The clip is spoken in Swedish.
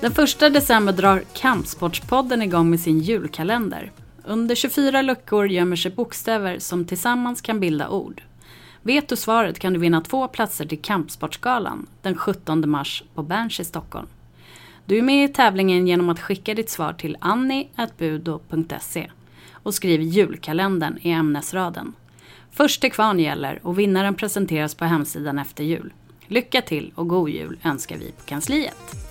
Den 1 december drar Kampsportspodden igång med sin julkalender. Under 24 luckor gömmer sig bokstäver som tillsammans kan bilda ord. Vet du svaret kan du vinna två platser till Kampsportsgalan den 17 mars på Berns i Stockholm. Du är med i tävlingen genom att skicka ditt svar till annie.budo.se och skriv julkalendern i ämnesraden. Först till kvarn gäller och vinnaren presenteras på hemsidan efter jul. Lycka till och god jul önskar vi på kansliet.